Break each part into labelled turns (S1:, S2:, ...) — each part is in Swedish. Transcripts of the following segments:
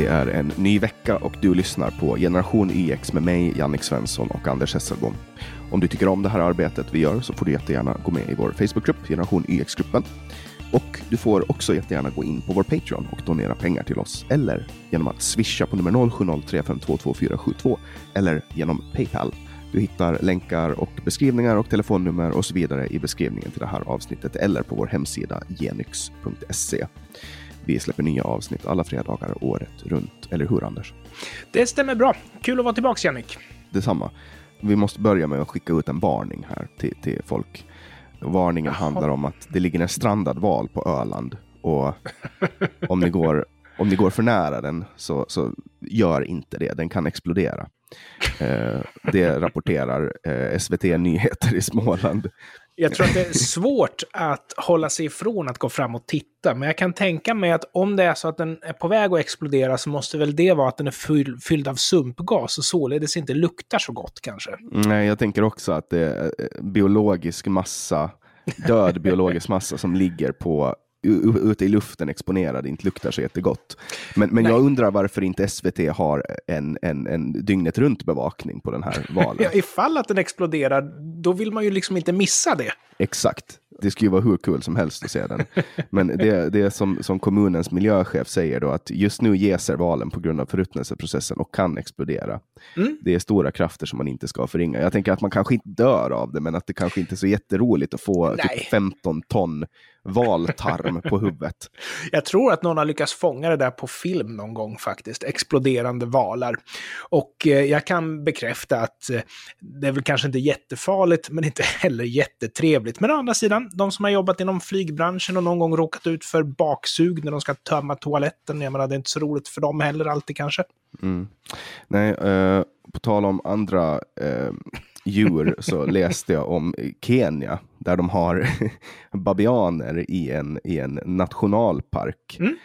S1: Det är en ny vecka och du lyssnar på Generation YX med mig, Jannik Svensson och Anders Hesselbom. Om du tycker om det här arbetet vi gör så får du jättegärna gå med i vår Facebookgrupp, Generation e YX-gruppen. Och du får också jättegärna gå in på vår Patreon och donera pengar till oss. Eller genom att swisha på nummer 0703522472 eller genom Paypal. Du hittar länkar och beskrivningar och telefonnummer och så vidare i beskrivningen till det här avsnittet eller på vår hemsida genyx.se. Vi släpper nya avsnitt alla fredagar året runt, eller hur Anders?
S2: Det stämmer bra. Kul att vara tillbaka Jannik.
S1: Detsamma. Vi måste börja med att skicka ut en varning här till, till folk. Varningen
S2: Jaha.
S1: handlar om att det ligger en strandad val på Öland och om ni går, om ni går för nära den så, så gör inte det. Den kan explodera. Eh, det rapporterar eh, SVT Nyheter i Småland.
S2: Jag tror att det är svårt att hålla sig ifrån att gå fram och titta, men jag kan tänka mig att om det är så att den är på väg att explodera så måste väl det vara att den är fyll, fylld av sumpgas och således inte luktar så gott kanske.
S1: Nej, jag tänker också att det är eh, biologisk massa, död biologisk massa som ligger på ute i luften exponerad, inte luktar så jättegott. Men, men
S2: Nej.
S1: jag undrar varför inte SVT har en, en, en dygnet runt bevakning på den här valen.
S2: Ja, ifall att den exploderar, då vill man ju liksom inte missa det.
S1: Exakt. Det skulle ju vara hur kul som helst att se den. Men det, det är som, som kommunens miljöchef säger då att just nu jäser valen på grund av förruttnelseprocessen och kan explodera.
S2: Mm.
S1: Det är stora krafter som man inte ska förringa. Jag tänker att man kanske inte dör av det, men att det kanske inte är så jätteroligt att få typ 15 ton valtarm på huvudet.
S2: Jag tror att någon har lyckats fånga det där på film någon gång faktiskt. Exploderande valar. Och eh, jag kan bekräfta att eh, det är väl kanske inte jättefarligt, men inte heller jättetrevligt. Men å andra sidan, de som har jobbat inom flygbranschen och någon gång råkat ut för baksug när de ska tömma toaletten, jag menar, det är inte så roligt för dem heller alltid kanske.
S1: Mm. Nej, eh, på tal om andra eh, djur så läste jag om Kenya där de har babianer i en, i en nationalpark.
S2: Mm.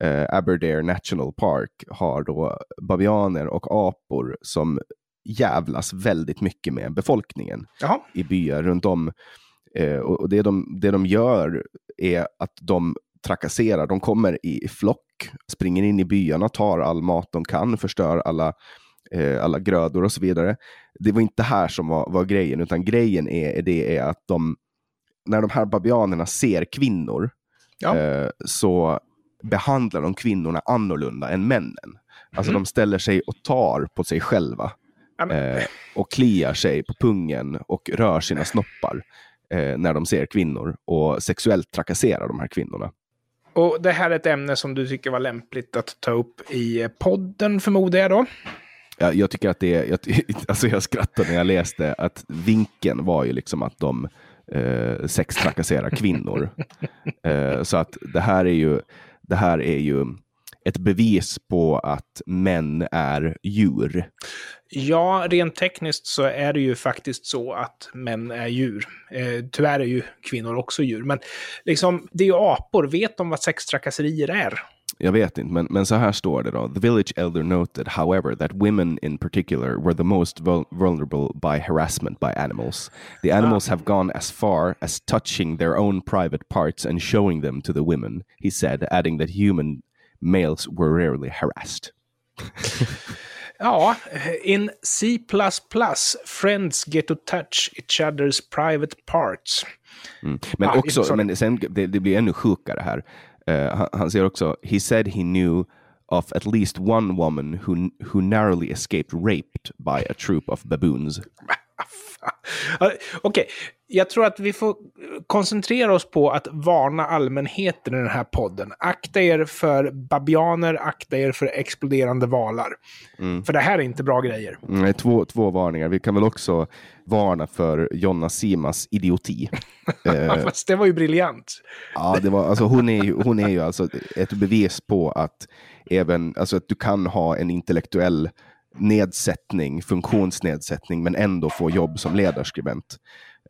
S1: Eh, Aberdare National Park har då babianer och apor som jävlas väldigt mycket med befolkningen
S2: Jaha,
S1: i byar runt om. Eh, och det, de, det de gör är att de trakasserar. De kommer i flock, springer in i byarna, tar all mat de kan, förstör alla, eh, alla grödor och så vidare. Det var inte här som var, var grejen, utan grejen är, det är att de, när de här babianerna ser kvinnor
S2: Ja.
S1: eh, så behandlar de kvinnorna annorlunda än männen. Alltså
S2: Mhm.
S1: de ställer sig och tar på sig själva eh, och kliar sig på pungen och rör sina snoppar eh, när de ser kvinnor och sexuellt trakasserar de här kvinnorna.
S2: och det här är ett ämne som du tycker var lämpligt att ta upp i podden, förmodar jag då.
S1: Jag, jag tycker att det är, jag, alltså jag skrattade när jag läste att vinkeln var ju liksom att de eh, sextrakasserar kvinnor. eh, så att det här är ju, det här är ju ett bevis på att män är djur.
S2: Ja, rent tekniskt så är det ju faktiskt så att män är djur. Eh, tyvärr är ju kvinnor också djur. Men liksom, det är ju apor. Vet de vad sextrakasserier är?
S1: Jag vet inte, men, men så här står det då. The village elder noted, however, that women in particular were the most vul- vulnerable by harassment by animals. The animals have gone as far as touching their own private parts and showing them to the women, he said, adding that human males were rarely harassed.
S2: Ja, in C++, friends get to touch each other's private parts.
S1: Mm. Men
S2: Ah,
S1: också, men sen, det, det blir ännu sjukare här. Eh, han, säger också, he said he knew of at least one woman who, who narrowly escaped raped by a troop of baboons.
S2: Ja, Okej, jag tror att vi får koncentrera oss på att varna allmänheten i den här podden. Akta er för babianer, akta er för exploderande valar. För det här är inte bra grejer.
S1: Mm, två, två varningar. Vi kan väl också varna för Jonna Simas idioti. Eh,
S2: Fast det var ju briljant.
S1: ja, det var, alltså, hon, är ju, hon är ju alltså ett bevis på att, även, alltså, att du kan ha en intellektuell nedsättning, funktionsnedsättning, men ändå få jobb som ledarskribent.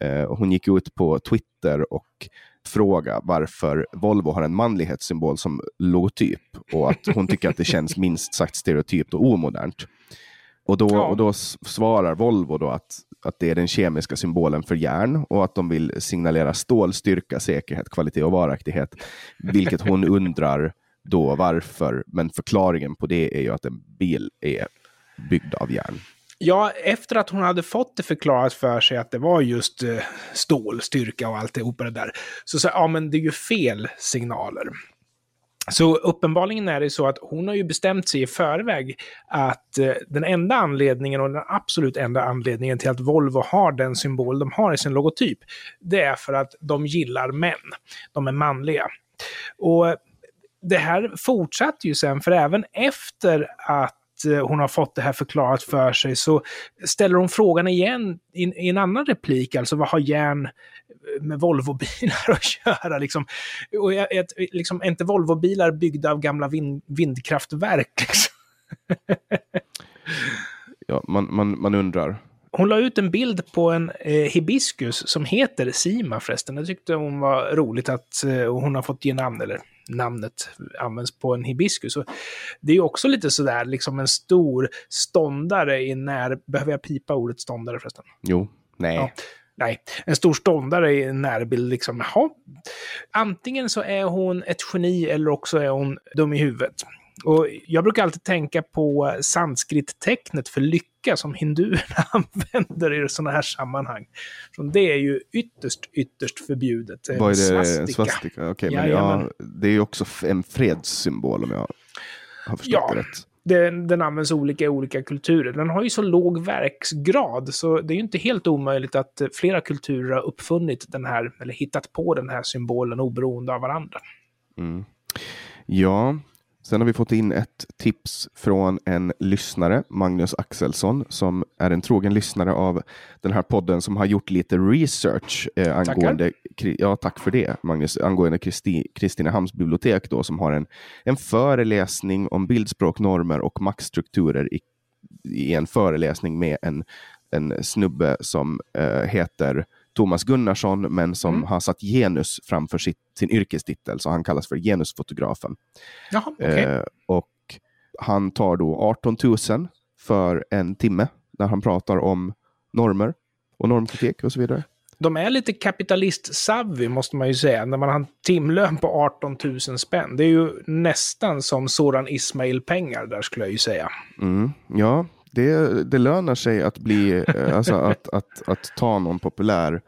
S1: Eh, hon gick ut på Twitter och frågade varför Volvo har en manlighetssymbol som logotyp och att hon tycker att det känns minst sagt stereotypt och omodernt. Och då, och då svarar Volvo då att, att det är den kemiska symbolen för järn och att de vill signalera stål, styrka, säkerhet, kvalitet och varaktighet. Vilket hon undrar då varför, men förklaringen på det är ju att en bil är byggd av järn.
S2: Ja, efter att hon hade fått det förklarat för sig att det var just eh, stålstyrka och alltihopa det där, så sa ja men det är ju fel signaler. Så uppenbarligen är det så att hon har ju bestämt sig i förväg att eh, den enda anledningen och den absolut enda anledningen till att Volvo har den symbol de har i sin logotyp, det är för att de gillar män. De är manliga. Och det här fortsatte ju sen, för även efter att hon har fått det här förklarat för sig så ställer hon frågan igen i, i en annan replik, alltså vad har järn med Volvobilar att göra? Liksom. Och ett, liksom, inte Volvobilar byggda av gamla vind, vindkraftverk? Liksom?
S1: ja, man, man, man undrar.
S2: Hon la ut en bild på en eh, hibiskus som heter Sima förresten. Jag tyckte hon var roligt att eh, hon har fått ge namn, eller namnet används på en hibiskus. Och det är också lite sådär, liksom en stor ståndare i när... Behöver jag pipa ordet ståndare förresten?
S1: Jo, nej. Ja.
S2: Nej, en stor ståndare i en närbild. Liksom, jaha. Antingen så är hon ett geni eller också är hon dum i huvudet. Och jag brukar alltid tänka på sanskrit-tecknet för lycka som hinduerna använder i sådana här sammanhang. Så det är ju ytterst, ytterst förbjudet.
S1: Vad är det? Svastika. svastika. Okay, men ja, det är ju också en fredssymbol om jag har förstått ja. det rätt.
S2: Den, den används olika i olika kulturer. Den har ju så låg verksgrad så det är ju inte helt omöjligt att flera kulturer har uppfunnit den här, eller hittat på den här symbolen oberoende av varandra.
S1: Mm. Ja, Sen har vi fått in ett tips från en lyssnare, Magnus Axelsson, som är en trogen lyssnare av den här podden som har gjort lite research eh, angående, ja tack för det Magnus, angående Kristi, Kristinehamns bibliotek då, som har en, en föreläsning om bildspråknormer och maktstrukturer i, i en föreläsning med en, en snubbe som eh, heter Thomas Gunnarsson, men som mm. har satt genus framför sitt, sin yrkestitel, så han kallas för genusfotografen.
S2: Jaha, okay. eh,
S1: och han tar då 18 000 för en timme, när han pratar om normer och normkritik och så vidare.
S2: De är lite kapitalist-savvy måste man ju säga, när man har en timlön på 18 000 spänn. Det är ju nästan som Soran Ismail-pengar där skulle jag ju säga.
S1: Mm, ja, det, det lönar sig att, bli, eh, alltså att, att, att ta någon populär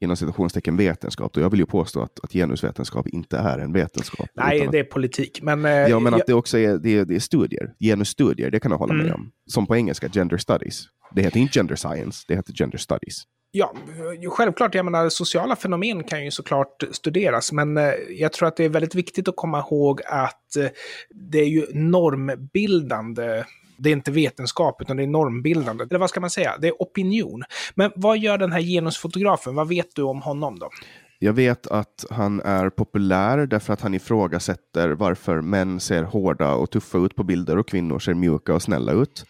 S1: inom citationstecken vetenskap. Och jag vill ju påstå att, att genusvetenskap inte är en vetenskap.
S2: Nej, det är politik. Men, eh,
S1: ja, men att jag... det också är, det är, det är studier. Genusstudier, det kan jag hålla mm. med om. Som på engelska, gender studies. Det heter inte gender science, det heter gender studies.
S2: Ja, självklart. Jag menar, sociala fenomen kan ju såklart studeras, men eh, jag tror att det är väldigt viktigt att komma ihåg att det är ju normbildande det är inte vetenskap, utan det är normbildande. Eller vad ska man säga? Det är opinion. Men vad gör den här genusfotografen? Vad vet du om honom då?
S1: Jag vet att han är populär därför att han ifrågasätter varför män ser hårda och tuffa ut på bilder och kvinnor ser mjuka och snälla ut.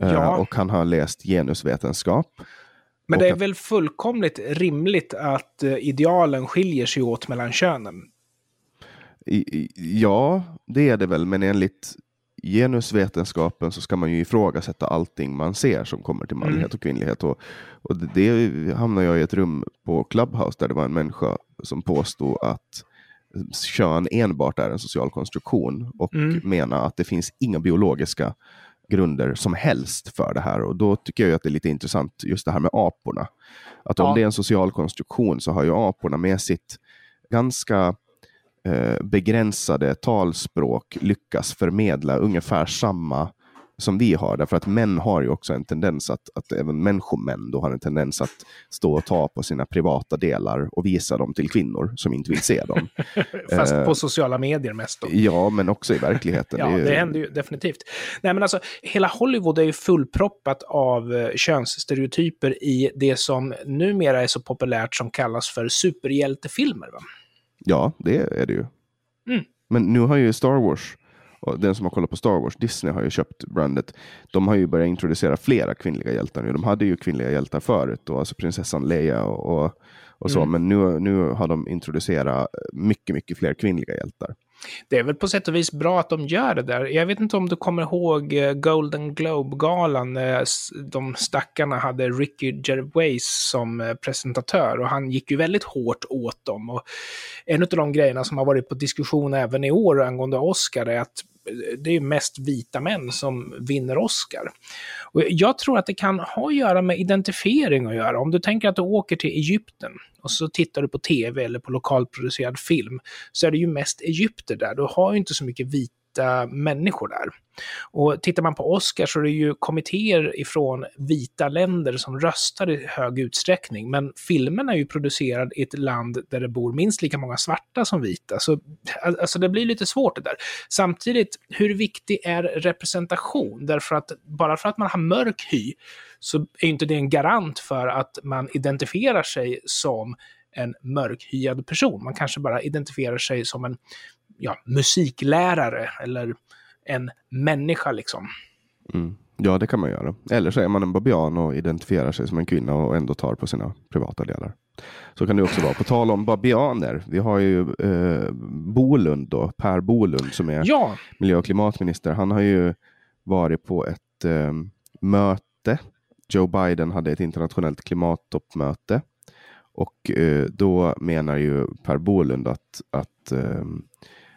S1: Eh, ja. och han har läst genusvetenskap.
S2: Men det är väl fullkomligt rimligt att eh, idealen skiljer sig åt mellan könen?
S1: Ja, det är det väl, men enligt genusvetenskapen så ska man ju ifrågasätta allting man ser som kommer till manlighet mm. och kvinnlighet. Och, och det, det hamnade jag i ett rum på Clubhouse där det var en människa som påstod att kön enbart är en social konstruktion och mm. menar att det finns inga biologiska grunder som helst för det här. Och då tycker jag att det är lite intressant just det här med aporna. Att om ja. det är en social konstruktion så har ju aporna med sitt ganska begränsade talspråk lyckas förmedla ungefär samma som vi har. Därför att män har ju också en tendens att, att även människomän då har en tendens att stå och ta på sina privata delar och visa dem till kvinnor som inte vill se dem.
S2: Fast uh, på sociala medier mest då.
S1: Ja, men också i verkligheten.
S2: ja, det, det händer ju definitivt. Nej, men alltså, hela Hollywood är ju fullproppat av uh, könsstereotyper i det som numera är så populärt som kallas för superhjältefilmer. Va?
S1: Ja, det är det ju. Mm. Men nu har ju Star Wars, och den som har kollat på Star Wars, Disney har ju köpt brandet. De har ju börjat introducera flera kvinnliga hjältar nu. De hade ju kvinnliga hjältar förut, då, alltså prinsessan Leia och, och, och så. Mm. Men nu, nu har de introducerat mycket, mycket fler kvinnliga hjältar.
S2: Det är väl på sätt och vis bra att de gör det där. Jag vet inte om du kommer ihåg eh, Golden Globe-galan eh, när de stackarna hade Ricky Gervais som eh, presentatör och han gick ju väldigt hårt åt dem. Och en av de grejerna som har varit på diskussion även i år angående Oscar är att det är mest vita män som vinner Oscar. Och jag tror att det kan ha att göra med identifiering att göra. Om du tänker att du åker till Egypten och så tittar du på tv eller på lokalproducerad film så är det ju mest egypter där. Du har ju inte så mycket vita människor där. Och tittar man på Oscar så är det ju kommittéer ifrån vita länder som röstar i hög utsträckning. Men filmen är ju producerad i ett land där det bor minst lika många svarta som vita. Så alltså, det blir lite svårt det där. Samtidigt, hur viktig är representation? Därför att bara för att man har mörk hy så är inte det en garant för att man identifierar sig som en mörkhyad person. Man kanske bara identifierar sig som en ja, musiklärare eller en människa liksom.
S1: Mm. Ja, det kan man göra. Eller så är man en babian och identifierar sig som en kvinna och ändå tar på sina privata delar. Så kan det också vara. På tal om babianer, vi har ju eh, Bolund då, Per Bolund som är ja. miljö och klimatminister. Han har ju varit på ett eh, möte. Joe Biden hade ett internationellt klimattoppmöte. Och eh, då menar ju Per Bolund att, att eh,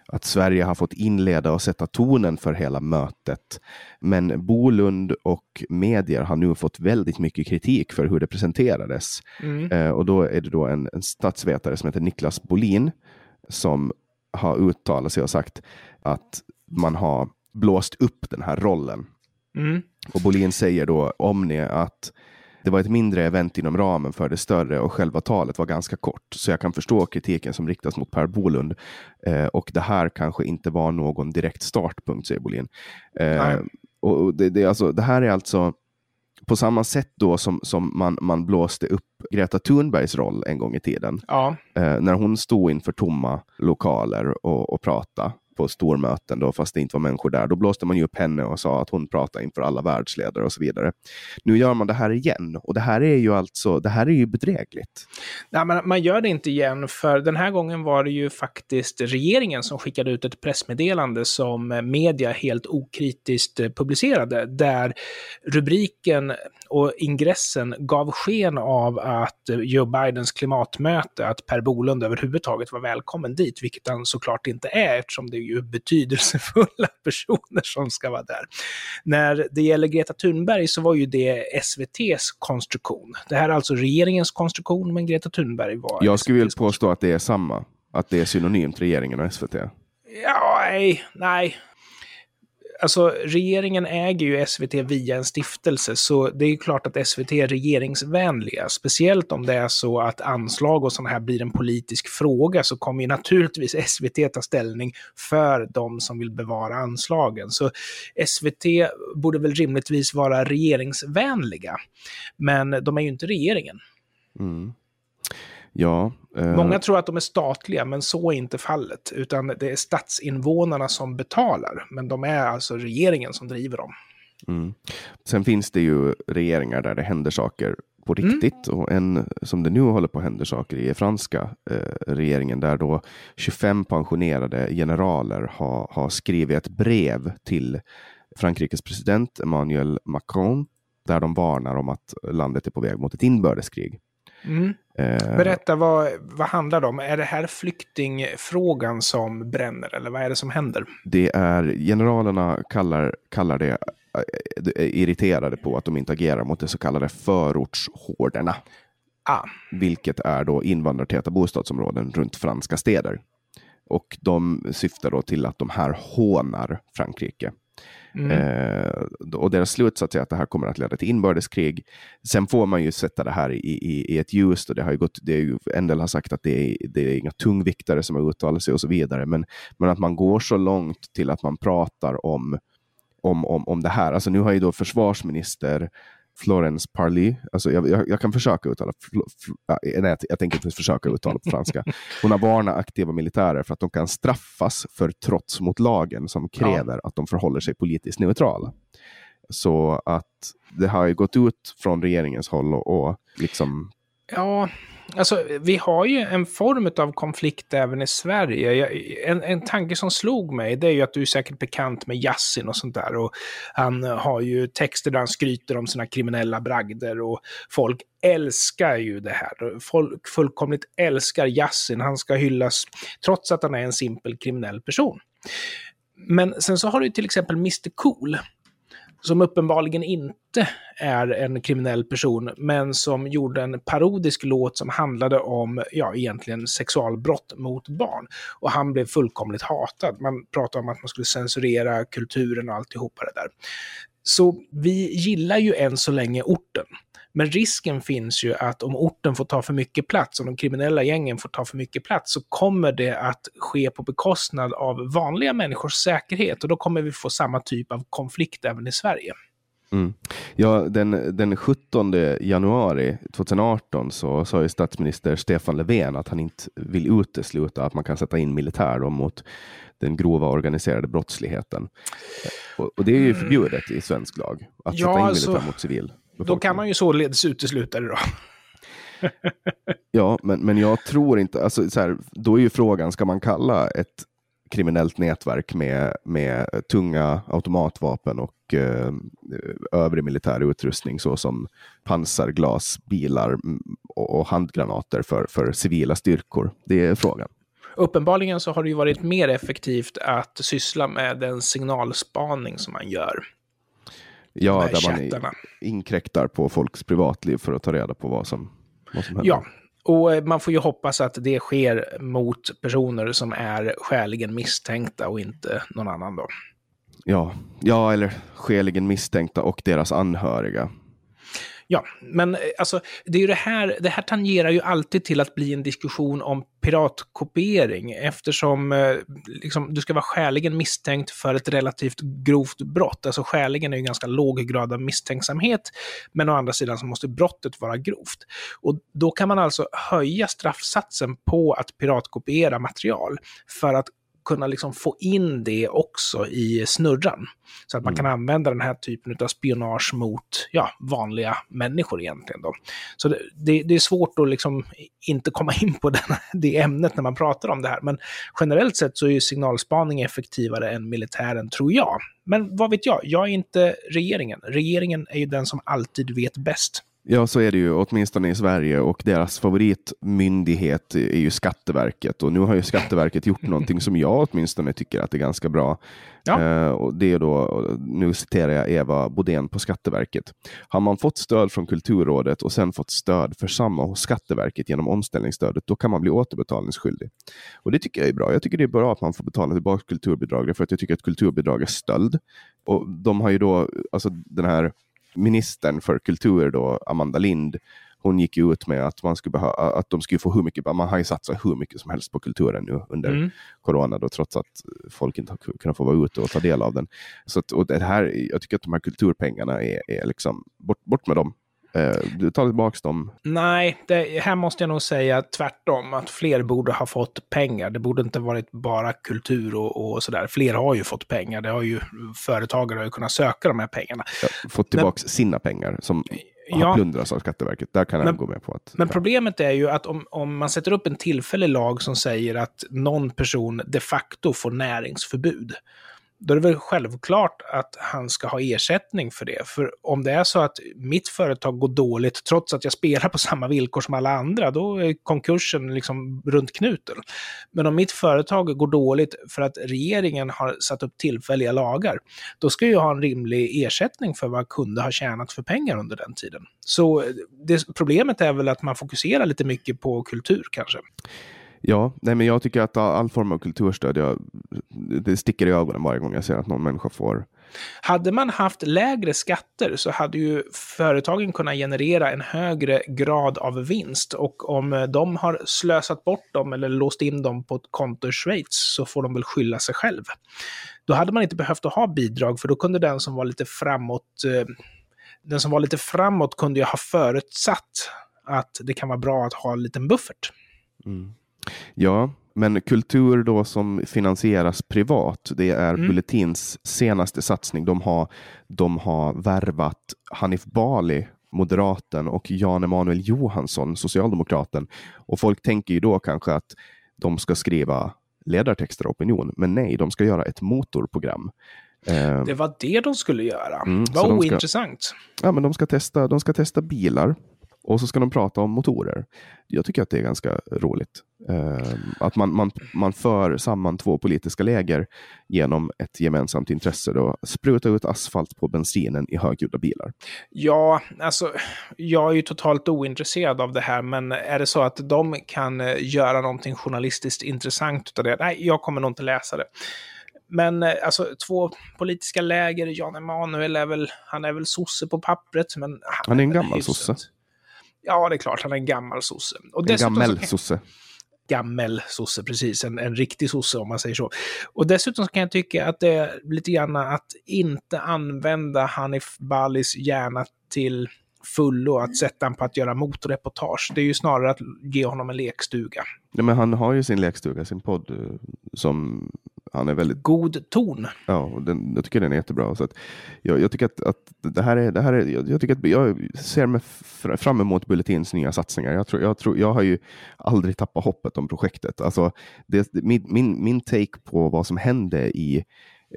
S1: att Sverige har fått inleda och sätta tonen för hela mötet. Men Bolund och medier har nu fått väldigt mycket kritik för hur det presenterades. Mm. Eh, och då är det då en, en statsvetare som heter Niklas Bolin som har uttalat sig och sagt att man har blåst upp den här rollen. Mm. Och Bolin säger då om ni att det var ett mindre event inom ramen för det större och själva talet var ganska kort. Så jag kan förstå kritiken som riktas mot Per Bolund. Eh, och det här kanske inte var någon direkt startpunkt, säger Bolin. Eh, och det, det, alltså, det här är alltså på samma sätt då som, som man, man blåste upp Greta Thunbergs roll en gång i tiden. Ja. Eh, när hon stod inför tomma lokaler och, och pratade på stormöten, då, fast det inte var människor där. Då blåste man ju upp henne och sa att hon pratade inför alla världsledare och så vidare. Nu gör man det här igen och det här är ju alltså, det här är ju bedrägligt.
S2: Nej, men man gör det inte igen, för den här gången var det ju faktiskt regeringen som skickade ut ett pressmeddelande som media helt okritiskt publicerade, där rubriken och ingressen gav sken av att Joe Bidens klimatmöte, att Per Bolund överhuvudtaget var välkommen dit, vilket han såklart inte är eftersom det är ju betydelsefulla personer som ska vara där. När det gäller Greta Thunberg så var ju det SVTs konstruktion. Det här är alltså regeringens konstruktion, men Greta Thunberg var...
S1: Jag skulle vilja påstå att det är samma, att det är synonymt regeringen och SVT.
S2: Ja, nej, nej alltså regeringen äger ju SVT via en stiftelse, så det är ju klart att SVT är regeringsvänliga. Speciellt om det är så att anslag och sådana här blir en politisk fråga, så kommer ju naturligtvis SVT ta ställning för de som vill bevara anslagen. Så SVT borde väl rimligtvis vara regeringsvänliga. Men de är ju inte regeringen. Mm.
S1: Ja.
S2: Många tror att de är statliga, men så är inte fallet. Utan det är statsinvånarna som betalar. Men de är alltså regeringen som driver dem.
S1: Mm. Sen finns det ju regeringar där det händer saker på mm. riktigt. Mm. Och en som det nu håller på att hända saker i är franska eh, regeringen där då 25 pensionerade generaler har, har skrivit ett brev till Frankrikes president Emmanuel Macron där de varnar om att landet är på väg mot ett inbördeskrig.
S2: Mm. Eh, Berätta, vad, vad handlar det om? Är det här flyktingfrågan som bränner eller vad är det som händer?
S1: Det är, generalerna kallar, kallar det är eh, irriterade på att de inte agerar mot de så kallade förortshorderna. Ah. Vilket är då invandrartäta bostadsområden runt franska städer. Och de syftar då till att de här hånar Frankrike. Mm. Eh, och deras slutsats är att det här kommer att leda till inbördeskrig. Sen får man ju sätta det här i, i, i ett ljus. Och det har ju gått, det är ju, en del har sagt att det är, det är inga tungviktare som har uttalat sig och så vidare. Men, men att man går så långt till att man pratar om om, om, om det här. Alltså nu har ju då försvarsminister Florence Parly. Alltså jag, jag, jag, kan försöka uttala, fl, fl, nej, jag tänker inte försöka uttala på franska. Hon har varnat aktiva militärer för att de kan straffas för trots mot lagen som kräver ja. att de förhåller sig politiskt neutrala. Så att det har ju gått ut från regeringens håll och, och liksom
S2: Ja, alltså vi har ju en form av konflikt även i Sverige. Jag, en, en tanke som slog mig, det är ju att du är säkert bekant med Yassin och sånt där. Och han har ju texter där han skryter om sina kriminella bragder och folk älskar ju det här. Folk fullkomligt älskar Yassin. Han ska hyllas trots att han är en simpel kriminell person. Men sen så har du till exempel Mr Cool som uppenbarligen inte är en kriminell person, men som gjorde en parodisk låt som handlade om, ja, egentligen sexualbrott mot barn. Och han blev fullkomligt hatad. Man pratade om att man skulle censurera kulturen och alltihopa det där. Så vi gillar ju än så länge orten. Men risken finns ju att om orten får ta för mycket plats, om de kriminella gängen får ta för mycket plats, så kommer det att ske på bekostnad av vanliga människors säkerhet och då kommer vi få samma typ av konflikt även i Sverige.
S1: Mm. Ja, den, den 17 januari 2018 så sa ju statsminister Stefan Löfven att han inte vill utesluta att man kan sätta in militär mot den grova organiserade brottsligheten. Och, och det är ju mm. förbjudet i svensk lag att ja, sätta in militär alltså, mot civil.
S2: Då kan man ju således utesluta det då.
S1: ja, men, men jag tror inte, alltså, så här, då är ju frågan, ska man kalla ett kriminellt nätverk med, med tunga automatvapen och eh, övrig militär utrustning såsom pansarglas, bilar och, och handgranater för, för civila styrkor? Det är frågan.
S2: Uppenbarligen så har det ju varit mer effektivt att syssla med den signalspaning som man gör.
S1: Ja, där chattarna. man inkräktar på folks privatliv för att ta reda på vad som, vad som händer.
S2: Ja, och eh, man får ju hoppas att det sker mot personer som är skäligen misstänkta och inte någon annan då.
S1: Ja, ja eller skäligen misstänkta och deras anhöriga.
S2: Ja, men eh, alltså, det, är ju det, här, det här tangerar ju alltid till att bli en diskussion om piratkopiering eftersom eh, liksom, du ska vara skäligen misstänkt för ett relativt grovt brott. Alltså skäligen är ju en ganska låg grad av misstänksamhet, men å andra sidan så måste brottet vara grovt. Och då kan man alltså höja straffsatsen på att piratkopiera material för att kunna liksom få in det också i snurran. Så att man mm. kan använda den här typen av spionage mot ja, vanliga människor egentligen. Då. Så det, det, det är svårt att liksom inte komma in på den, det ämnet när man pratar om det här. Men generellt sett så är signalspaning effektivare än militären, tror jag. Men vad vet jag? Jag är inte regeringen. Regeringen är ju den som alltid vet bäst.
S1: Ja, så är det ju, åtminstone i Sverige. Och deras favoritmyndighet är ju Skatteverket. Och nu har ju Skatteverket gjort någonting som jag åtminstone tycker att är ganska bra. Ja. Uh, och det är då, nu citerar jag Eva Bodén på Skatteverket. Har man fått stöd från Kulturrådet och sen fått stöd för samma hos Skatteverket genom omställningsstödet, då kan man bli återbetalningsskyldig. Och det tycker jag är bra. Jag tycker det är bra att man får betala tillbaka kulturbidrag, för att jag tycker att kulturbidrag är stöld. Och de har ju då, alltså den här ministern för kultur, då, Amanda Lind, hon gick ut med att, man skulle behöva, att de skulle få hur mycket, man har ju satsat hur mycket som helst på kulturen nu under mm. corona, då, trots att folk inte har kunnat få vara ute och ta del av den. Så att, och det här, jag tycker att de här kulturpengarna är, är liksom, bort, bort med dem. Eh, du tar tillbaka dem?
S2: Nej, det, här måste jag nog säga tvärtom. Att fler borde ha fått pengar. Det borde inte varit bara kultur och, och sådär. Fler har ju fått pengar. Det har ju företagare har ju kunnat söka de här pengarna.
S1: Ja, fått tillbaka men, sina pengar som har ja, plundrats av Skatteverket. Där kan jag gå med på att...
S2: Men problemet är ju att om, om man sätter upp en tillfällig lag som säger att någon person de facto får näringsförbud då är det väl självklart att han ska ha ersättning för det. För om det är så att mitt företag går dåligt trots att jag spelar på samma villkor som alla andra, då är konkursen liksom runt knuten. Men om mitt företag går dåligt för att regeringen har satt upp tillfälliga lagar, då ska jag ha en rimlig ersättning för vad jag kunde ha tjänat för pengar under den tiden. Så det, problemet är väl att man fokuserar lite mycket på kultur kanske.
S1: Ja, nej, men jag tycker att all form av kulturstöd, jag, det sticker i ögonen varje gång jag ser att någon människa får.
S2: Hade man haft lägre skatter så hade ju företagen kunnat generera en högre grad av vinst. Och om de har slösat bort dem eller låst in dem på ett konto i Schweiz så får de väl skylla sig själv. Då hade man inte behövt att ha bidrag, för då kunde den som var lite framåt eh, den som var lite framåt kunde ju ha förutsatt att det kan vara bra att ha en liten buffert. Mm.
S1: Ja, men kultur då som finansieras privat, det är mm. Bulletins senaste satsning. De har, de har värvat Hanif Bali moderaten och Jan Emanuel Johansson, socialdemokraten. Och folk tänker ju då kanske att de ska skriva ledartexter och opinion, men nej, de ska göra ett motorprogram.
S2: Eh, det var det de skulle göra. Mm, Vad ointressant.
S1: Ska, ja, men de ska, testa, de ska testa bilar och så ska de prata om motorer. Jag tycker att det är ganska roligt. Uh, att man, man, man för samman två politiska läger genom ett gemensamt intresse. Då. Spruta ut asfalt på bensinen i högljudda bilar.
S2: Ja, alltså jag är ju totalt ointresserad av det här, men är det så att de kan eh, göra någonting journalistiskt intressant av det? Nej, jag kommer nog inte läsa det. Men eh, alltså två politiska läger, Jan Emanuel är väl, han är väl sosse på pappret, men han,
S1: han är en gammal sosse.
S2: Ja, det är klart, han är en gammal sosse.
S1: Och en gammel sosse.
S2: Gammel sosse, precis. En, en riktig sosse om man säger så. Och dessutom kan jag tycka att det är lite grann att inte använda Hanif Balis hjärna till fullo, att sätta honom på att göra motorreportage. Det är ju snarare att ge honom en lekstuga.
S1: Ja, men han har ju sin lekstuga, sin podd, eh, som han är väldigt...
S2: God ton.
S1: Ja, och den, jag tycker den är jättebra. Så att jag, jag tycker att, att det här är, det här är jag, jag, tycker att jag ser mig fram emot Bulletins nya satsningar. Jag, tror, jag, tror, jag har ju aldrig tappat hoppet om projektet. Alltså, det, min, min, min take på vad som hände i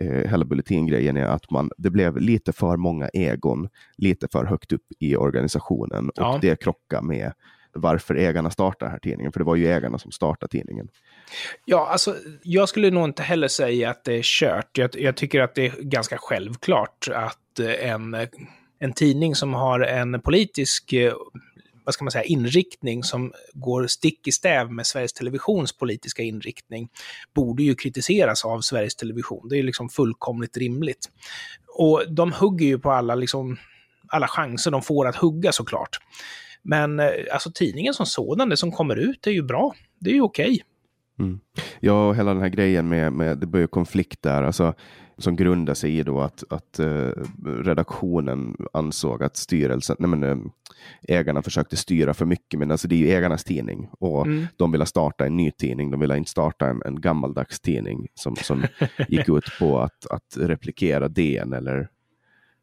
S1: eh, hela Bulletin-grejen är att man, det blev lite för många egon, lite för högt upp i organisationen och ja. det krockar med varför ägarna startar den här tidningen, för det var ju ägarna som startade tidningen.
S2: Ja, alltså jag skulle nog inte heller säga att det är kört. Jag, jag tycker att det är ganska självklart att eh, en, en tidning som har en politisk eh, vad ska man säga, inriktning som går stick i stäv med Sveriges Televisions politiska inriktning borde ju kritiseras av Sveriges Television. Det är liksom fullkomligt rimligt. Och de hugger ju på alla, liksom, alla chanser de får att hugga såklart. Men eh, alltså tidningen som sådan, det som kommer ut, är ju bra. Det är ju okej. Okay.
S1: Mm. Ja, och hela den här grejen med, med det börjar konflikt där, alltså, som grundar sig i då att, att uh, redaktionen ansåg att styrelsen, nej men, uh, ägarna försökte styra för mycket, men alltså det är ju ägarnas tidning och mm. de ville starta en ny tidning. De ville inte starta en, en gammaldags tidning som, som gick ut på att, att replikera DN eller,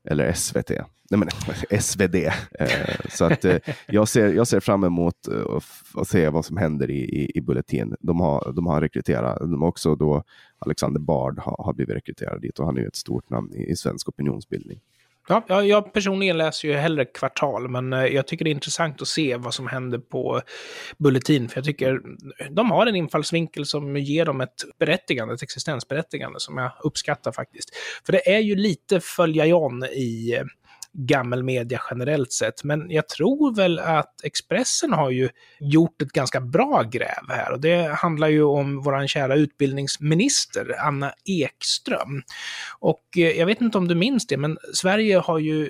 S1: eller SVT nej men, SvD. Eh, så att eh, jag, ser, jag ser fram emot eh, att se vad som händer i, i, i Bulletin. De har, de har rekryterat, de har också då Alexander Bard har, har blivit rekryterad dit och han är ju ett stort namn i, i svensk opinionsbildning.
S2: Ja, jag personligen läser ju hellre kvartal, men eh, jag tycker det är intressant att se vad som händer på Bulletin, för jag tycker de har en infallsvinkel som ger dem ett berättigande, ett existensberättigande som jag uppskattar faktiskt. För det är ju lite följa John i eh, gammelmedia generellt sett. Men jag tror väl att Expressen har ju gjort ett ganska bra gräv här och det handlar ju om vår kära utbildningsminister Anna Ekström. Och eh, jag vet inte om du minns det, men Sverige har ju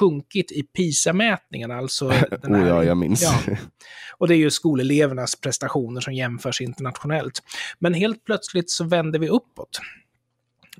S2: sjunkit i PISA-mätningen, alltså...
S1: Den här, oh ja, jag minns. Ja.
S2: Och det är ju skolelevernas prestationer som jämförs internationellt. Men helt plötsligt så vänder vi uppåt.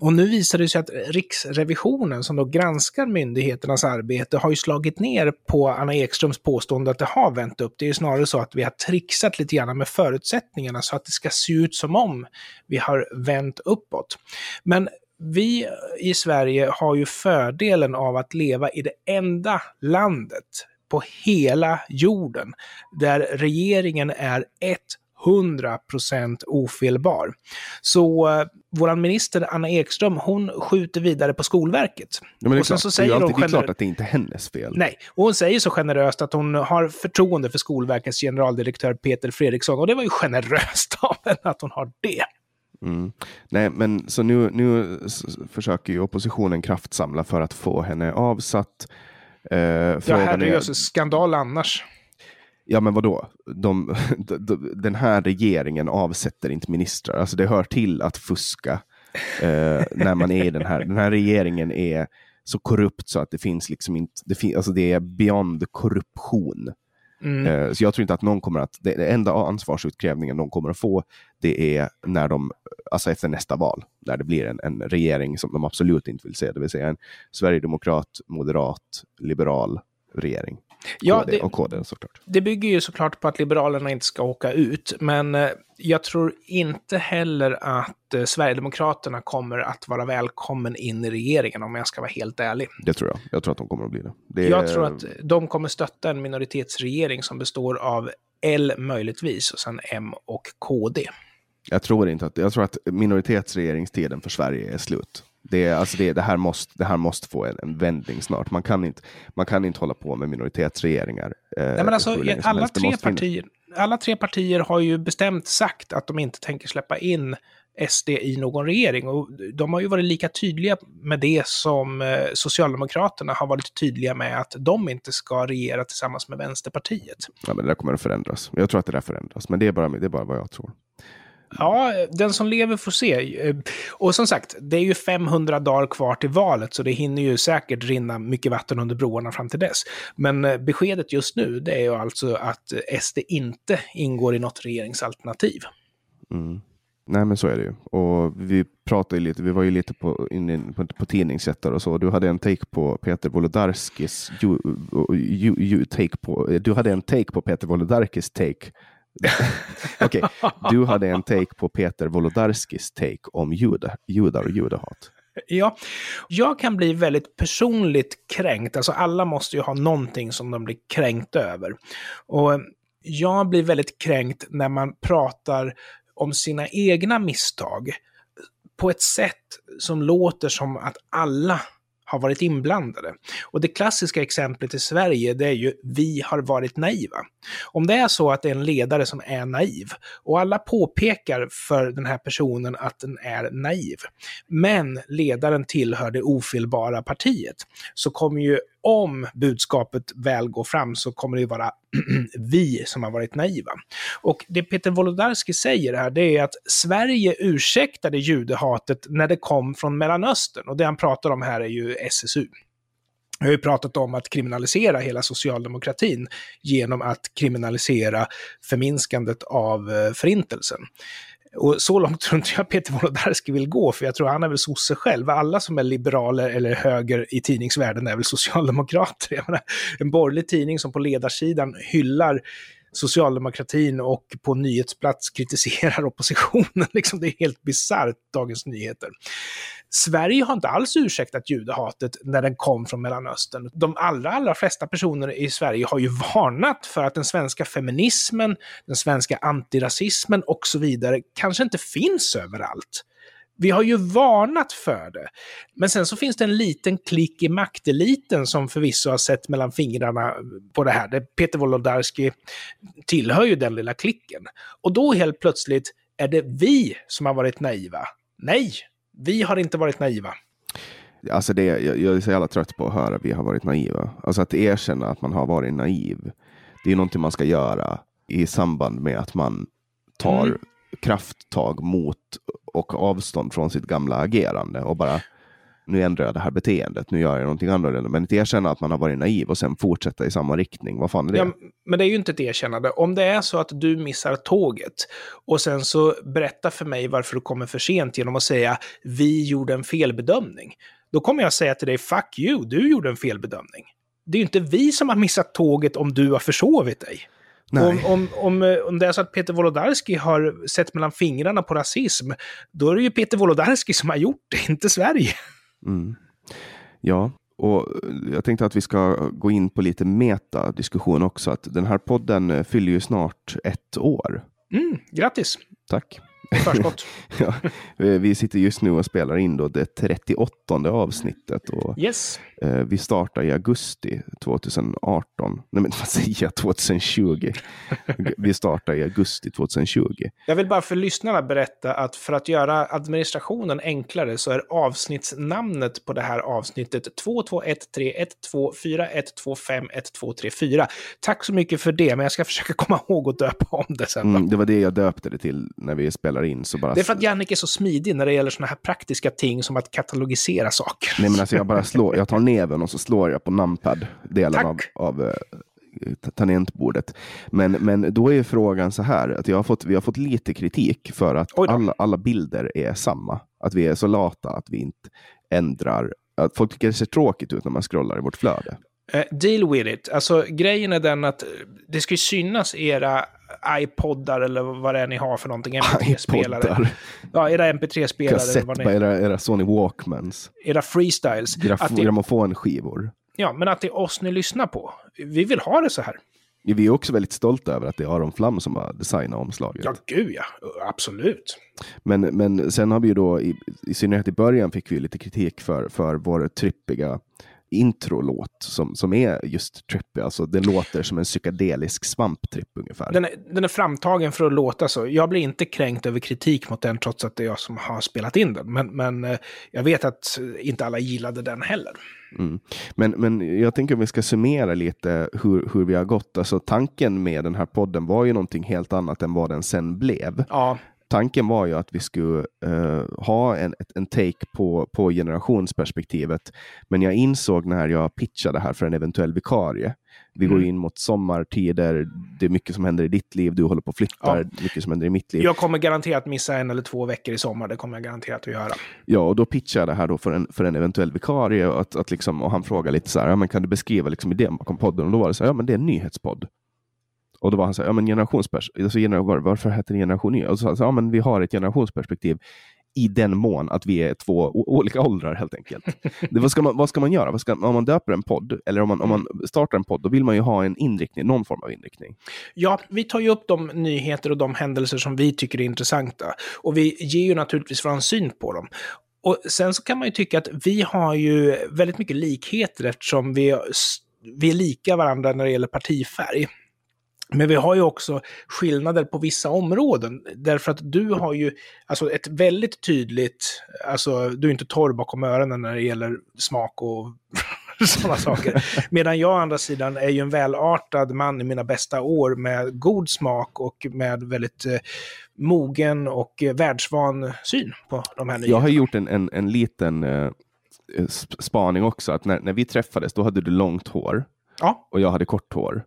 S2: Och nu visar det sig att Riksrevisionen, som då granskar myndigheternas arbete, har ju slagit ner på Anna Ekströms påstående att det har vänt upp. Det är ju snarare så att vi har trixat lite grann med förutsättningarna så att det ska se ut som om vi har vänt uppåt. Men vi i Sverige har ju fördelen av att leva i det enda landet på hela jorden där regeringen är ett 100% ofelbar. Så uh, vår minister Anna Ekström, hon skjuter vidare på Skolverket.
S1: Ja, men det, är klart, så säger det är alltid, hon klart att det inte är hennes fel.
S2: Nej, och hon säger så generöst att hon har förtroende för Skolverkets generaldirektör Peter Fredriksson. Och det var ju generöst av henne att hon har det.
S1: Mm. Nej, men så nu, nu försöker ju oppositionen kraftsamla för att få henne avsatt.
S2: Eh, ja, herrejösses, skandal annars.
S1: Ja men vadå? De, de, den här regeringen avsätter inte ministrar. Alltså det hör till att fuska eh, när man är i den här. Den här regeringen är så korrupt så att det finns liksom inte, det, fin, alltså det är beyond korruption. Mm. Eh, så jag tror inte att någon kommer att, det, det enda ansvarsutkrävningen de kommer att få, det är när de, alltså efter nästa val, när det blir en, en regering som de absolut inte vill se, det vill säga en sverigedemokrat, moderat, liberal regering.
S2: Ja,
S1: KD
S2: det-
S1: och KD såklart.
S2: Det bygger ju såklart på att Liberalerna inte ska åka ut, men eh, jag tror inte heller att eh, Sverigedemokraterna kommer att vara välkommen in i regeringen om jag ska vara helt ärlig.
S1: Det tror jag. Jag tror att de kommer att bli det. det är-
S2: Jag tror att de kommer stötta en minoritetsregering som består av L möjligtvis och sen M och KD.
S1: Jag tror inte att, jag tror att minoritetsregeringstiden för Sverige är slut. Det, alltså det, det, här måste, det här måste få en, en vändning snart. Man kan, inte, man kan inte hålla på med minoritetsregeringar. Eh,
S2: Nej, men alltså, alla, tre
S1: finnas-
S2: partier, alla tre partier har ju bestämt sagt att de inte tänker släppa in SD i någon regering. Och de har ju varit lika tydliga med det som eh, Socialdemokraterna har varit tydliga med att de inte ska regera tillsammans med Vänsterpartiet.
S1: Ja, men det där kommer att förändras. Jag tror att det där förändras, men det är bara, det är bara vad jag tror.
S2: Ja, den som lever får se. Eh, och som sagt, det är ju 500 dagar kvar till valet, så det hinner ju säkert rinna mycket vatten under broarna fram till dess. Men eh, beskedet just nu, det är ju alltså att eh, SD inte ingår i något regeringsalternativ.
S1: Mm. Nej, men så är det ju. Och vi pratade ju lite, vi var ju lite på, inne på, på tidningsjättar och så. Du hade en take på Peter Wolodarskis take på, du hade en take på Peter Wolodarskis take. Okej, du hade en take på Peter Wolodarskis take om juda, judar och judehat.
S2: Ja, jag kan bli väldigt personligt kränkt. Alltså alla måste ju ha någonting som de blir kränkt över. Och eh, jag blir väldigt kränkt när man pratar om sina egna misstag på ett sätt som låter som att alla har varit inblandade. Och det klassiska exemplet i Sverige, det är ju vi har varit naiva. Om det är så att det är en ledare som är naiv och alla påpekar för den här personen att den är naiv, men ledaren tillhör det ofelbara partiet, så kommer ju om budskapet väl går fram så kommer det ju vara vi som har varit naiva. Och det Peter Wolodarski säger här, det är att Sverige ursäktade judehatet när det kom från Mellanöstern. Och det han pratar om här är ju SSU. Jag har ju pratat om att kriminalisera hela socialdemokratin genom att kriminalisera förminskandet av eh, förintelsen. Och så långt tror inte jag Peter Wolodarski vill gå, för jag tror han är väl sosse själv. Alla som är liberaler eller höger i tidningsvärlden är väl socialdemokrater. Jag menar, en borgerlig tidning som på ledarsidan hyllar socialdemokratin och på nyhetsplats kritiserar oppositionen. Liksom, det är helt bisarrt, Dagens Nyheter. Sverige har inte alls ursäktat judehatet när den kom från Mellanöstern. De allra, allra flesta personer i Sverige har ju varnat för att den svenska feminismen, den svenska antirasismen och så vidare kanske inte finns överallt. Vi har ju varnat för det. Men sen så finns det en liten klick i makteliten som förvisso har sett mellan fingrarna på det här. Peter Wolodarski tillhör ju den lilla klicken. Och då helt plötsligt är det vi som har varit naiva. Nej, vi har inte varit naiva.
S1: Alltså det, jag, jag är så jävla trött på att höra att vi har varit naiva. Alltså att erkänna att man har varit naiv. Det är någonting man ska göra i samband med att man tar
S2: Mm.
S1: krafttag mot och avstånd från sitt gamla agerande och bara nu ändrar jag det här beteendet, nu gör jag någonting annorlunda. Men inte erkänna att man har varit naiv och sen fortsätta i samma riktning. Vad fan är det?
S2: Ja, men det är ju inte ett erkännande. Om det är så att du missar tåget och sen så berätta för mig varför du kommer för sent genom att säga vi gjorde en felbedömning. Då kommer jag säga till dig fuck you, du gjorde en felbedömning. Det är ju inte vi som har missat tåget om du har försovit dig. Om, om, om, eh, om det är så att Peter Wolodarski har sett mellan fingrarna på rasism, då är det ju Peter Wolodarski som har gjort det, inte Sverige.
S1: Mm. Ja, och jag tänkte att vi ska gå in på lite metadiskussion också. Att den här podden eh, fyller ju snart ett år.
S2: Mm, grattis,
S1: Tack.
S2: I förskott.
S1: Ja, vi sitter just nu och spelar in då det 38 avsnittet. Och,
S2: Yes.
S1: eh, vi startar i augusti 2018. Nej, men vad säger jag? 2020. vi startar i augusti 2020.
S2: Jag vill bara för lyssnarna berätta att för att göra administrationen enklare så är avsnittsnamnet på det här avsnittet 22131241251234. Tack så mycket för det, men jag ska försöka komma ihåg att döpa om det sen.
S1: Mm, det var det jag döpte det till när vi spelar in. Så bara
S2: Det är för att Jannik är så smidig när det gäller sådana här praktiska ting som att katalogisera saker.
S1: Nej, men alltså jag bara slår, jag tar neven och så slår jag på numpad-delen av, av eh, ta- tangentbordet. Men, men då är ju frågan så här, att jag har fått, vi har fått lite kritik för att alla, alla bilder är samma. Att vi är så lata att vi inte ändrar. Att folk tycker det ser tråkigt ut när man scrollar i vårt flöde.
S2: Eh, deal with it. Alltså grejen är den att det ska ju synas era iPoddar eller vad det är ni har för någonting. MP3-spelare. Ja, era MP3-spelare.
S1: Kassett, era, era Sony Walkmans.
S2: Era freestyles.
S1: Graf grammofonskivor.
S2: Ja, men att det är oss ni lyssnar på. Vi vill ha det så här.
S1: Vi är också väldigt stolta över att det är Aron Flam som har designat omslaget.
S2: Ja, gud ja. Absolut.
S1: Men, men sen har vi ju då, i, i synnerhet i början fick vi lite kritik för, för vår trippiga introlåt som, som är just trippy. Alltså den låter som en psykedelisk svamptripp ungefär.
S2: Den är, den är framtagen för att låta så. Jag blir inte kränkt över kritik mot den trots att det är jag som har spelat in den. Men, men eh, jag vet att inte alla gillade den heller.
S1: Mm. Men, men jag tänker att vi ska summera lite hur, hur vi har gått. Alltså tanken med den här podden var ju någonting helt annat än vad den sen blev.
S2: Ja
S1: tanken var ju att vi skulle uh, ha en, en take på, på generationsperspektivet. Men jag insåg när jag pitchade här för en eventuell vikarie. Vi mm. går in mot sommartider, det är mycket som händer i ditt liv, du håller på att flytta, ja. mycket som händer i mitt liv.
S2: Jag kommer garanterat missa en eller två veckor i sommar, det kommer jag garanterat att göra.
S1: Ja, och då pitchade jag det här då för en, för en eventuell vikarie och, att, att liksom, och han frågade lite så här, ja, men kan du beskriva liksom idén bakom podden? Och då var det så här, ja men det är en nyhetspodd. Och då var han så här, ja men generationspers alltså gener varför heter det generation Y? Och så sa ja men vi har ett generationsperspektiv i den mån att vi är två olika åldrar helt enkelt. Det, vad, ska man, vad ska man göra? Ska, om man döper en podd, eller om man, om man startar en podd, då vill man ju ha en inriktning, någon form av inriktning.
S2: Ja, vi tar ju upp de nyheter och de händelser som vi tycker är intressanta. Och vi ger ju naturligtvis vår syn på dem. Och sen så kan man ju tycka att vi har ju väldigt mycket likheter eftersom vi, vi är lika varandra när det gäller partifärg. Men vi har ju också skillnader på vissa områden. Därför att du har ju alltså ett väldigt tydligt, alltså du är inte torr bakom öronen när det gäller smak och sådana saker. Medan jag å andra sidan är ju en välartad man i mina bästa år med god smak och med väldigt eh, mogen och eh, världsvan syn på de här nyheterna.
S1: Jag har gjort en, en, en liten eh, spaning också, att när, när vi träffades då hade du långt hår
S2: ja.
S1: och jag hade kort hår.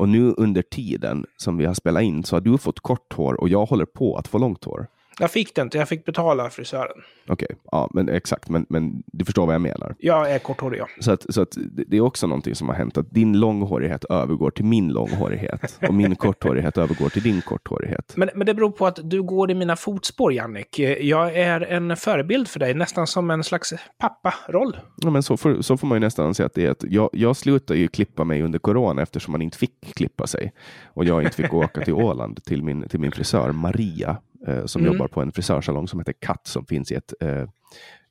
S1: Och nu under tiden som vi har spelat in så har du fått kort hår och jag håller på att få långt hår.
S2: Jag fick det inte, jag fick betala frisören.
S1: Okej, okay. ja, men exakt, men, men du förstår vad jag menar.
S2: Jag är korthårig, ja.
S1: Så, att, så att det är också någonting som har hänt, att din långhårighet övergår till min långhårighet och min korthårighet övergår till din korthårighet.
S2: Men, men det beror på att du går i mina fotspår, Jannik. Jag är en förebild för dig, nästan som en slags papparoll.
S1: Ja, men så får, så får man ju nästan säga att det är. Att jag, jag slutade ju klippa mig under corona eftersom man inte fick klippa sig och jag inte fick åka till Åland till min, till min frisör Maria eh, som mm. jobbar på en frisörsalong som heter Katt som finns i ett eh,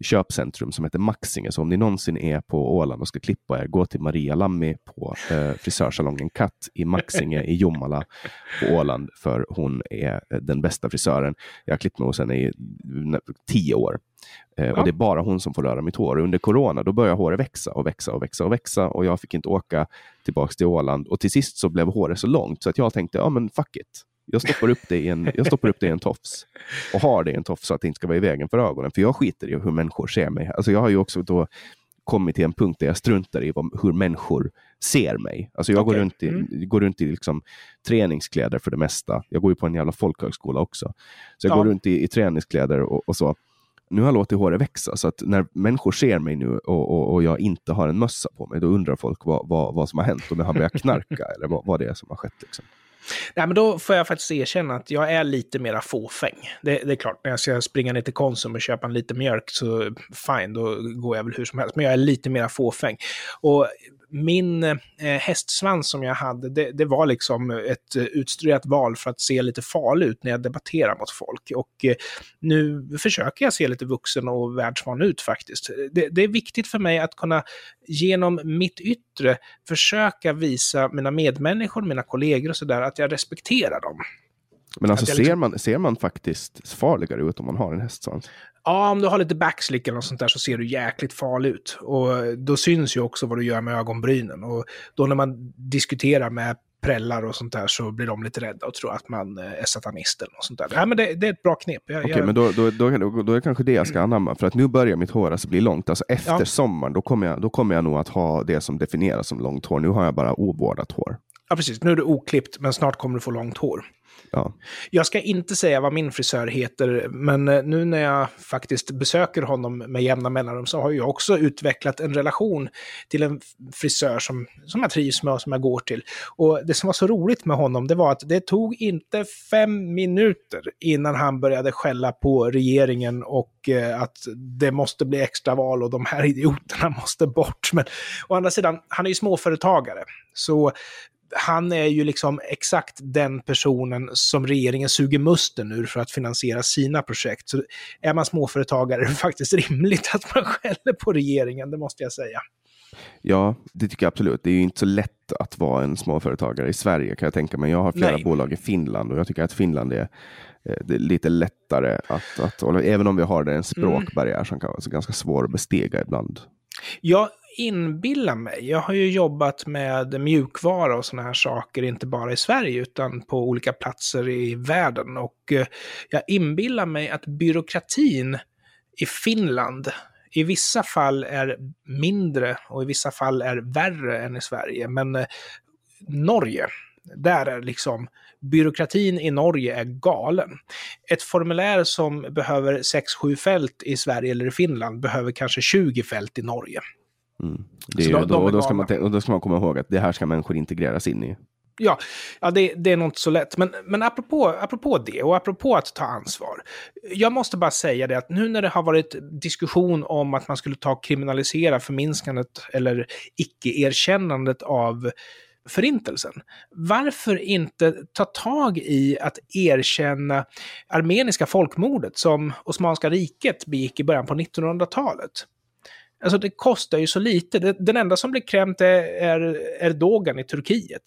S1: köpcentrum som heter Maxinge. Så om ni någonsin är på Åland och ska klippa er, gå till Maria Lammi på eh, frisörsalongen Katt i Maxinge i Jomala på Åland, för hon är eh, den bästa frisören. Jag har klippt mig hos henne i tio år. Eh, ja. Och det är bara hon som får röra mitt hår. Under corona då började håret växa och växa och växa och växa och jag fick inte åka tillbaka till Åland. Och till sist så blev håret så långt så att jag tänkte, ja men fuck it. Jag stoppar upp det i en, jag stoppar upp det i en tofs och har det i en tofs så att det inte ska vara i vägen för ögonen. För jag skiter i hur människor ser mig. Alltså jag har ju också då kommit till en punkt där jag struntar i hur människor ser mig. Alltså jag okay. går runt i, mm. går runt i liksom träningskläder för det mesta. Jag går ju på en jävla folkhögskola också. Så jag ja. går runt i, i träningskläder och, och, så. Nu har jag låtit håret växa, så att när människor ser mig nu och, och, och jag inte har en mössa på mig, då undrar folk vad, vad, vad som har hänt, om jag har börjat knarka eller vad, vad det är som har skett. Liksom.
S2: Nej, men då får jag faktiskt erkänna att jag är lite mera fåfäng. Det, det, är klart, när jag ska springa ner till Konsum och köpa en liten mjölk så fine, då går jag väl hur som helst. Men jag är lite mera fåfäng. Och min eh, hästsvans som jag hade, det, det, var liksom ett eh, utstuderat val för att se lite farlig ut när jag debatterar mot folk. Och eh, nu försöker jag se lite vuxen och världsvan ut faktiskt. Det, det, är viktigt för mig att kunna genom mitt yttre försöka visa mina medmänniskor, mina kollegor och sådär, att jag respekterar dem.
S1: Men alltså liksom... ser, man, ser man faktiskt farligare ut om man har en hästsvans?
S2: Ja, om du har lite backslick eller något sånt där så ser du jäkligt farlig ut. Och då syns ju också vad du gör med ögonbrynen. Och då när man diskuterar med prällar och sånt där så blir de lite rädda och tror att man eh, är satanist eller något sånt där. Nej, men det, det är ett bra knep.
S1: Okej, okay, jag... men då, då, då, då, då är det kanske det jag ska anamma. För att nu börjar mitt hår alltså bli långt. Alltså efter ja. sommaren, då kommer, jag, då kommer jag nog att ha det som definieras som långt hår. Nu har jag bara ovårdat hår.
S2: Ja, precis. Nu är det oklippt, men snart kommer du få långt hår.
S1: Ja.
S2: Jag ska inte säga vad min frisör heter, men eh, nu när jag faktiskt besöker honom med jämna mellanrum så har jag också utvecklat en relation till en frisör som, som jag trivs med och som jag går till. Och det som var så roligt med honom, det var att det tog inte fem minuter innan han började skälla på regeringen och eh, att det måste bli extraval och de här idioterna måste bort. Men å andra sidan, han är ju småföretagare. Så han är ju liksom exakt den personen som regeringen suger musten ur för att finansiera sina projekt. Så är man småföretagare är det faktiskt rimligt att man skäller på regeringen, det måste jag säga.
S1: Ja, det tycker jag absolut. Det är ju inte så lätt att vara en småföretagare i Sverige kan jag tänka mig. Jag har flera Nej. bolag i Finland och jag tycker att Finland är, eh, det är lite lättare att, att även om vi har det, en språkbarriär mm. som kan vara ganska svår att bestiga ibland.
S2: Jag inbillar mig, jag har ju jobbat med mjukvara och sådana här saker, inte bara i Sverige utan på olika platser i världen. Och eh, jag inbillar mig att byråkratin i Finland i vissa fall är mindre och i vissa fall är värre än i Sverige. Men eh, Norge, där är liksom byråkratin i Norge är galen. Ett formulär som behöver 6-7 fält i Sverige eller i Finland behöver kanske 20 fält i Norge.
S1: Mm. Det är, då, då, då, ska man, då ska man komma ihåg att det här ska människor integreras in i.
S2: Ja, ja det, det, är nog inte så lätt. Men, men apropå, apropå det och apropå att ta ansvar. Jag måste bara säga det att nu när det har varit diskussion om att man skulle ta kriminalisera förminskandet eller icke-erkännandet av förintelsen. Varför inte ta tag i att erkänna armeniska folkmordet som Osmanska riket begick i början på 1900-talet? Alltså det kostar ju så lite. Den enda som blir kränkt är Erdogan i Turkiet.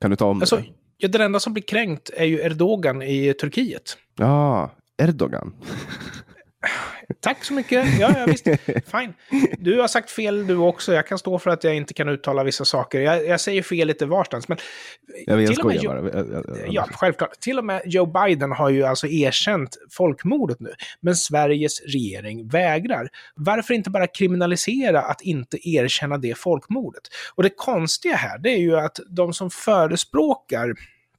S1: Kan du ta om
S2: alltså, det? Ja, den enda som blir kränkt är ju Erdogan i Turkiet.
S1: Ja, Erdogan.
S2: Tack så mycket. Ja, ja, visst. Fine. Du har sagt fel du också. Jag kan stå för att jag inte kan uttala vissa saker. Jag, jag säger fel lite varstans. Men
S1: jag, jag skojar bara.
S2: Ja, självklart. Till och med Joe Biden har ju alltså erkänt folkmordet nu. Men Sveriges regering vägrar. Varför inte bara kriminalisera att inte erkänna det folkmordet? Och det konstiga här, det är ju att de som förespråkar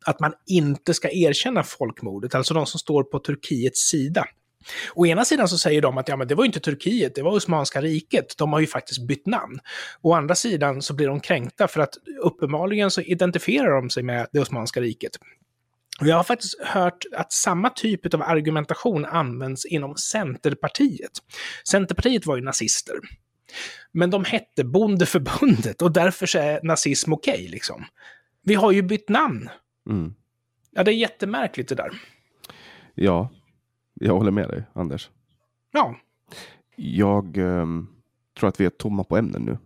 S2: att man inte ska erkänna folkmordet, alltså de som står på Turkiets sida, Å ena sidan så säger de att ja, men det var ju inte Turkiet, det var Osmanska riket. De har ju faktiskt bytt namn. Å andra sidan så blir de kränkta för att uppenbarligen så identifierar de sig med det Osmanska riket. Jag har faktiskt hört att samma typ av argumentation används inom Centerpartiet. Centerpartiet var ju nazister. Men de hette Bondeförbundet och därför är nazism okej, okay, liksom. Vi har ju bytt namn. Mm. Ja, det är jättemärkligt det där.
S1: Ja, jag håller med dig, Anders.
S2: Ja.
S1: Jag um, tror att vi är tomma på ämnen nu.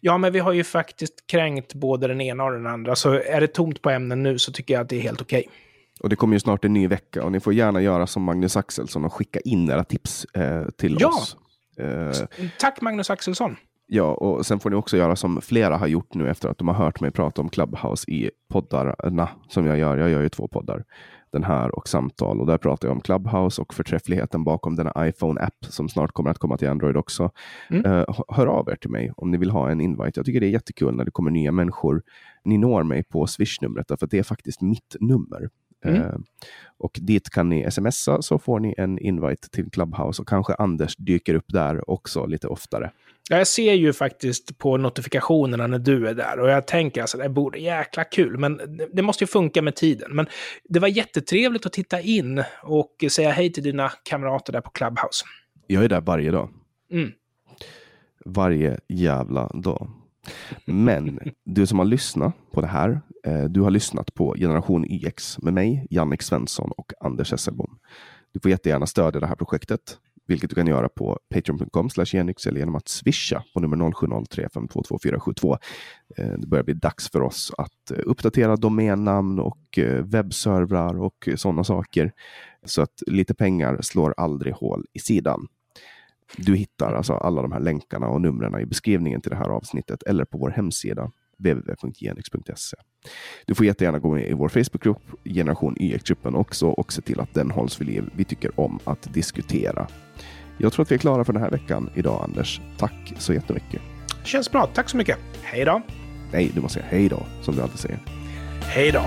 S2: Ja, men vi har ju faktiskt kränkt både den ena och den andra. Så är det tomt på ämnen nu så tycker jag att det är helt okej.
S1: Och det kommer ju snart en ny vecka och ni får gärna göra som Magnus Axelsson och skicka in era tips eh, till
S2: ja.
S1: oss.
S2: Eh, Tack Magnus Axelsson.
S1: Ja, och sen får ni också göra som flera har gjort nu efter att de har hört mig prata om Clubhouse i poddarna som jag gör. Jag gör ju två poddar den här och samtal. Och där pratar jag om Clubhouse och förträffligheten bakom denna iPhone-app som snart kommer att komma till Android också. Mm. Uh, hör av er till mig om ni vill ha en invite. Jag tycker det är jättekul när det kommer nya människor. Ni når mig på Swish-numret, för det är faktiskt mitt nummer. Mm. Uh, och dit kan ni smsa så får ni en invite till Clubhouse och kanske Anders dyker upp där också lite oftare.
S2: Jag ser ju faktiskt på notifikationerna när du är där och jag tänker alltså det borde jäkla kul, men det måste ju funka med tiden. Men det var jättetrevligt att titta in och säga hej till dina kamrater där på Clubhouse.
S1: Jag är där varje dag.
S2: Mm.
S1: Varje jävla dag. Men du som har lyssnat på det här, eh, du har lyssnat på Generation YX med mig, Jannik Svensson och Anders Hesselbom. Du får jättegärna stödja det här projektet vilket du kan göra på patreon.com genyx eller genom att swisha på nummer 0703522472. Eh, det börjar bli dags för oss att eh, uppdatera domännamn och eh, webbservrar och sådana saker. Så att lite pengar slår aldrig hål i sidan. Du hittar alltså alla de här länkarna och numren i beskrivningen till det här avsnittet eller på vår hemsida www.genix.se. Du får jättegärna gå med i vår Facebookgrupp, Generation YX-gruppen också, och se till att den hålls vid liv. Vi tycker om att diskutera. Jag tror att vi är klara för den här veckan idag, Anders. Tack så jättemycket.
S2: Känns bra. Tack så mycket. Hej då.
S1: Nej, du måste säga hej då, som du alltid säger.
S2: Hej då.